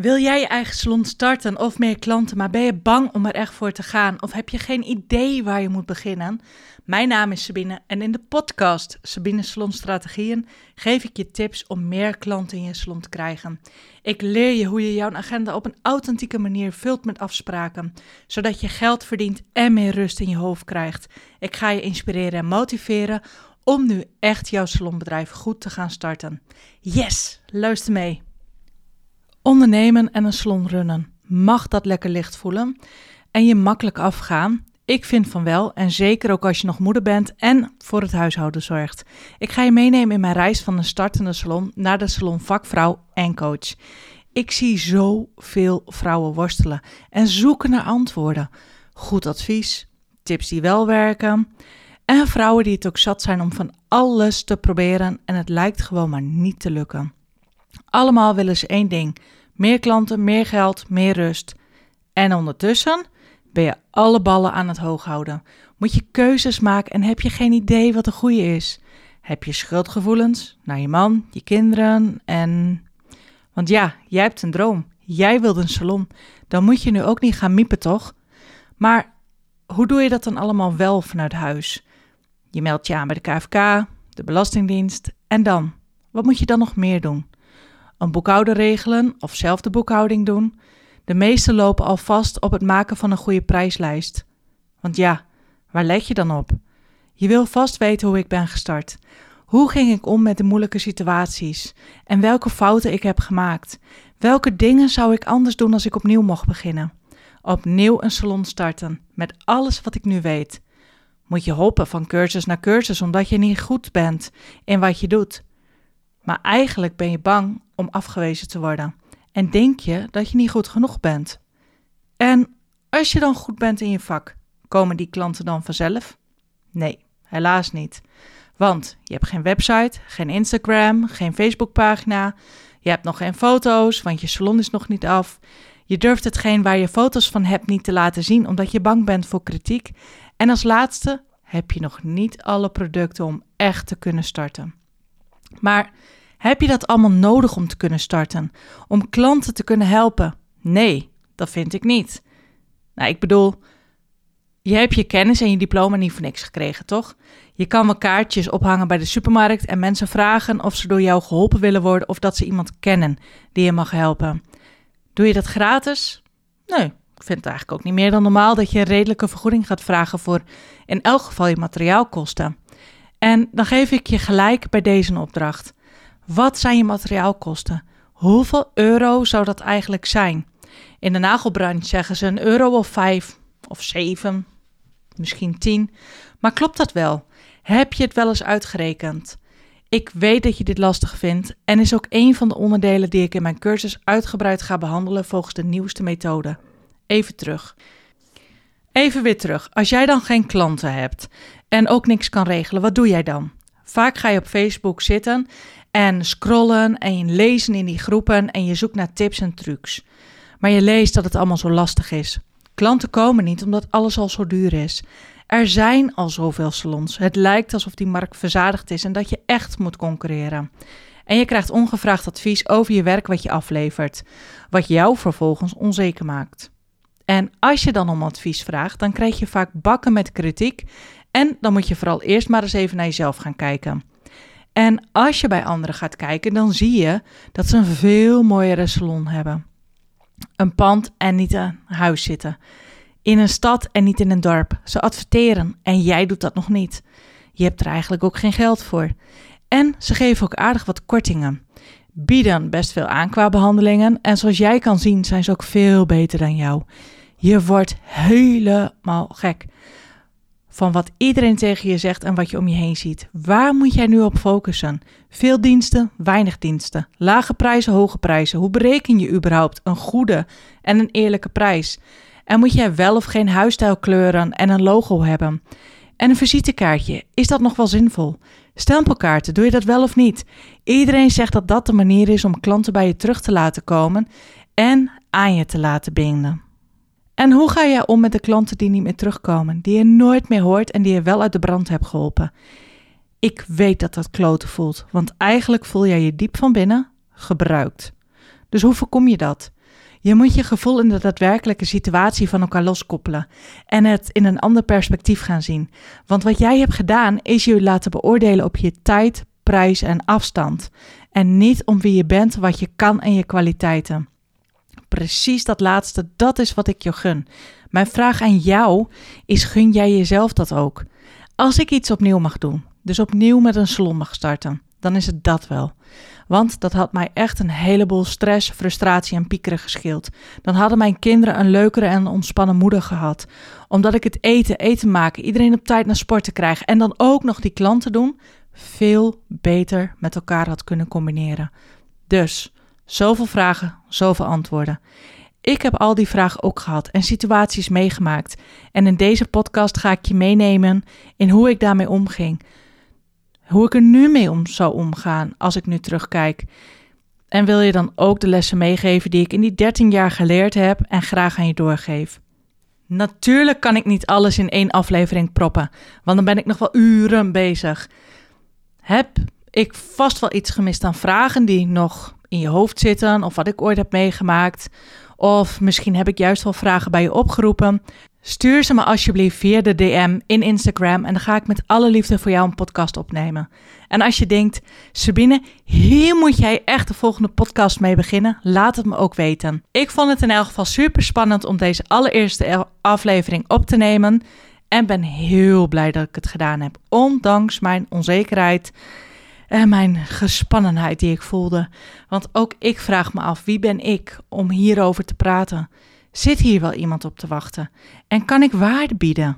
Wil jij je eigen salon starten of meer klanten, maar ben je bang om er echt voor te gaan? Of heb je geen idee waar je moet beginnen? Mijn naam is Sabine en in de podcast Sabine Salon Strategieën geef ik je tips om meer klanten in je salon te krijgen. Ik leer je hoe je jouw agenda op een authentieke manier vult met afspraken, zodat je geld verdient en meer rust in je hoofd krijgt. Ik ga je inspireren en motiveren om nu echt jouw salonbedrijf goed te gaan starten. Yes, luister mee. Ondernemen en een salon runnen. Mag dat lekker licht voelen en je makkelijk afgaan? Ik vind van wel en zeker ook als je nog moeder bent en voor het huishouden zorgt. Ik ga je meenemen in mijn reis van een startende salon naar de salon vakvrouw en coach. Ik zie zoveel vrouwen worstelen en zoeken naar antwoorden. Goed advies, tips die wel werken en vrouwen die het ook zat zijn om van alles te proberen en het lijkt gewoon maar niet te lukken. Allemaal willen ze één ding: meer klanten, meer geld, meer rust. En ondertussen ben je alle ballen aan het hoog houden. Moet je keuzes maken en heb je geen idee wat de goede is. Heb je schuldgevoelens naar je man, je kinderen en. Want ja, jij hebt een droom. Jij wilt een salon. Dan moet je nu ook niet gaan miepen, toch? Maar hoe doe je dat dan allemaal wel vanuit huis? Je meldt je aan bij de KFK, de Belastingdienst en dan? Wat moet je dan nog meer doen? Een boekhouder regelen of zelf de boekhouding doen. De meesten lopen al vast op het maken van een goede prijslijst. Want ja, waar let je dan op? Je wil vast weten hoe ik ben gestart. Hoe ging ik om met de moeilijke situaties? En welke fouten ik heb gemaakt? Welke dingen zou ik anders doen als ik opnieuw mocht beginnen? Opnieuw een salon starten, met alles wat ik nu weet. Moet je hoppen van cursus naar cursus omdat je niet goed bent in wat je doet. Maar eigenlijk ben je bang om afgewezen te worden. En denk je dat je niet goed genoeg bent. En als je dan goed bent in je vak, komen die klanten dan vanzelf? Nee, helaas niet. Want je hebt geen website, geen Instagram, geen Facebookpagina. Je hebt nog geen foto's, want je salon is nog niet af. Je durft hetgeen waar je foto's van hebt niet te laten zien, omdat je bang bent voor kritiek. En als laatste heb je nog niet alle producten om echt te kunnen starten. Maar heb je dat allemaal nodig om te kunnen starten? Om klanten te kunnen helpen? Nee, dat vind ik niet. Nou, ik bedoel, je hebt je kennis en je diploma niet voor niks gekregen, toch? Je kan wel kaartjes ophangen bij de supermarkt en mensen vragen of ze door jou geholpen willen worden of dat ze iemand kennen die je mag helpen. Doe je dat gratis? Nee, ik vind het eigenlijk ook niet meer dan normaal dat je een redelijke vergoeding gaat vragen voor in elk geval je materiaalkosten. En dan geef ik je gelijk bij deze opdracht. Wat zijn je materiaalkosten? Hoeveel euro zou dat eigenlijk zijn? In de nagelbranche zeggen ze een euro of vijf of zeven, misschien tien. Maar klopt dat wel? Heb je het wel eens uitgerekend? Ik weet dat je dit lastig vindt en is ook een van de onderdelen die ik in mijn cursus uitgebreid ga behandelen volgens de nieuwste methode. Even terug. Even weer terug. Als jij dan geen klanten hebt en ook niks kan regelen, wat doe jij dan? Vaak ga je op Facebook zitten en scrollen en lezen in die groepen en je zoekt naar tips en trucs. Maar je leest dat het allemaal zo lastig is. Klanten komen niet omdat alles al zo duur is. Er zijn al zoveel salons. Het lijkt alsof die markt verzadigd is en dat je echt moet concurreren. En je krijgt ongevraagd advies over je werk wat je aflevert, wat jou vervolgens onzeker maakt. En als je dan om advies vraagt, dan krijg je vaak bakken met kritiek en dan moet je vooral eerst maar eens even naar jezelf gaan kijken. En als je bij anderen gaat kijken, dan zie je dat ze een veel mooiere salon hebben. Een pand en niet een huis zitten. In een stad en niet in een dorp. Ze adverteren en jij doet dat nog niet. Je hebt er eigenlijk ook geen geld voor. En ze geven ook aardig wat kortingen. Bieden best veel aan qua behandelingen. En zoals jij kan zien, zijn ze ook veel beter dan jou. Je wordt helemaal gek van wat iedereen tegen je zegt en wat je om je heen ziet. Waar moet jij nu op focussen? Veel diensten, weinig diensten. Lage prijzen, hoge prijzen. Hoe bereken je überhaupt een goede en een eerlijke prijs? En moet jij wel of geen huisstijlkleuren en een logo hebben? En een visitekaartje, is dat nog wel zinvol? Stempelkaarten, doe je dat wel of niet? Iedereen zegt dat dat de manier is om klanten bij je terug te laten komen en aan je te laten binden. En hoe ga jij om met de klanten die niet meer terugkomen, die je nooit meer hoort en die je wel uit de brand hebt geholpen? Ik weet dat dat kloten voelt, want eigenlijk voel jij je diep van binnen gebruikt. Dus hoe voorkom je dat? Je moet je gevoel in de daadwerkelijke situatie van elkaar loskoppelen en het in een ander perspectief gaan zien. Want wat jij hebt gedaan is je laten beoordelen op je tijd, prijs en afstand. En niet om wie je bent, wat je kan en je kwaliteiten. Precies dat laatste, dat is wat ik je gun. Mijn vraag aan jou is: gun jij jezelf dat ook? Als ik iets opnieuw mag doen, dus opnieuw met een salon mag starten, dan is het dat wel. Want dat had mij echt een heleboel stress, frustratie en piekeren gescheeld. Dan hadden mijn kinderen een leukere en ontspannen moeder gehad. Omdat ik het eten, eten maken, iedereen op tijd naar sport te krijgen en dan ook nog die klanten doen, veel beter met elkaar had kunnen combineren. Dus, zoveel vragen, zoveel antwoorden. Ik heb al die vragen ook gehad en situaties meegemaakt. En in deze podcast ga ik je meenemen in hoe ik daarmee omging. Hoe ik er nu mee om zou omgaan als ik nu terugkijk. En wil je dan ook de lessen meegeven die ik in die 13 jaar geleerd heb en graag aan je doorgeef? Natuurlijk kan ik niet alles in één aflevering proppen, want dan ben ik nog wel uren bezig. Heb ik vast wel iets gemist aan vragen die nog in je hoofd zitten of wat ik ooit heb meegemaakt? Of misschien heb ik juist wel vragen bij je opgeroepen. Stuur ze me alsjeblieft via de DM in Instagram en dan ga ik met alle liefde voor jou een podcast opnemen. En als je denkt, Sabine, hier moet jij echt de volgende podcast mee beginnen, laat het me ook weten. Ik vond het in elk geval super spannend om deze allereerste aflevering op te nemen en ben heel blij dat ik het gedaan heb, ondanks mijn onzekerheid en mijn gespannenheid die ik voelde. Want ook ik vraag me af, wie ben ik om hierover te praten? Zit hier wel iemand op te wachten? En kan ik waarde bieden?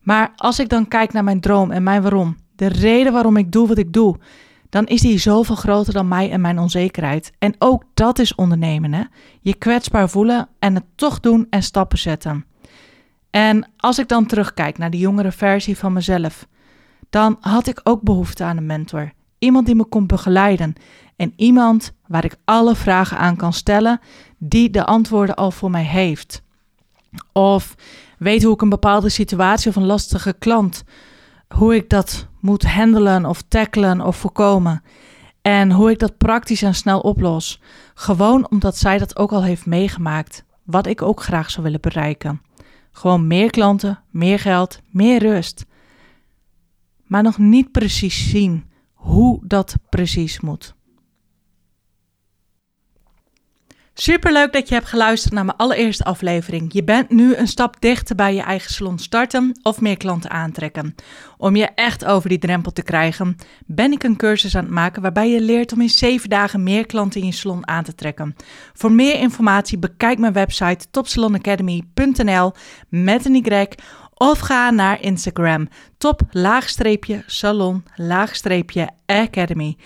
Maar als ik dan kijk naar mijn droom en mijn waarom, de reden waarom ik doe wat ik doe, dan is die zoveel groter dan mij en mijn onzekerheid. En ook dat is ondernemen, hè? Je kwetsbaar voelen en het toch doen en stappen zetten. En als ik dan terugkijk naar de jongere versie van mezelf, dan had ik ook behoefte aan een mentor. Iemand die me kon begeleiden en iemand waar ik alle vragen aan kan stellen, die de antwoorden al voor mij heeft. Of weet hoe ik een bepaalde situatie of een lastige klant, hoe ik dat moet handelen of tackelen of voorkomen. En hoe ik dat praktisch en snel oplos. Gewoon omdat zij dat ook al heeft meegemaakt. Wat ik ook graag zou willen bereiken. Gewoon meer klanten, meer geld, meer rust. Maar nog niet precies zien hoe dat precies moet. Superleuk dat je hebt geluisterd naar mijn allereerste aflevering. Je bent nu een stap dichter bij je eigen salon starten of meer klanten aantrekken. Om je echt over die drempel te krijgen, ben ik een cursus aan het maken waarbij je leert om in 7 dagen meer klanten in je salon aan te trekken. Voor meer informatie bekijk mijn website topsalonacademy.nl met een Y of ga naar Instagram top laagstreepje salon laagstreepje academy.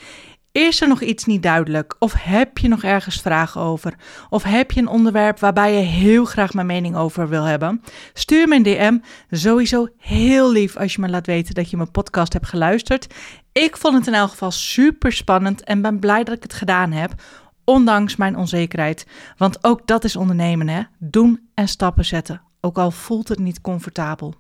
Is er nog iets niet duidelijk? Of heb je nog ergens vragen over? Of heb je een onderwerp waarbij je heel graag mijn mening over wil hebben? Stuur me een DM. Sowieso heel lief als je me laat weten dat je mijn podcast hebt geluisterd. Ik vond het in elk geval super spannend en ben blij dat ik het gedaan heb. Ondanks mijn onzekerheid. Want ook dat is ondernemen, hè? Doen en stappen zetten. Ook al voelt het niet comfortabel.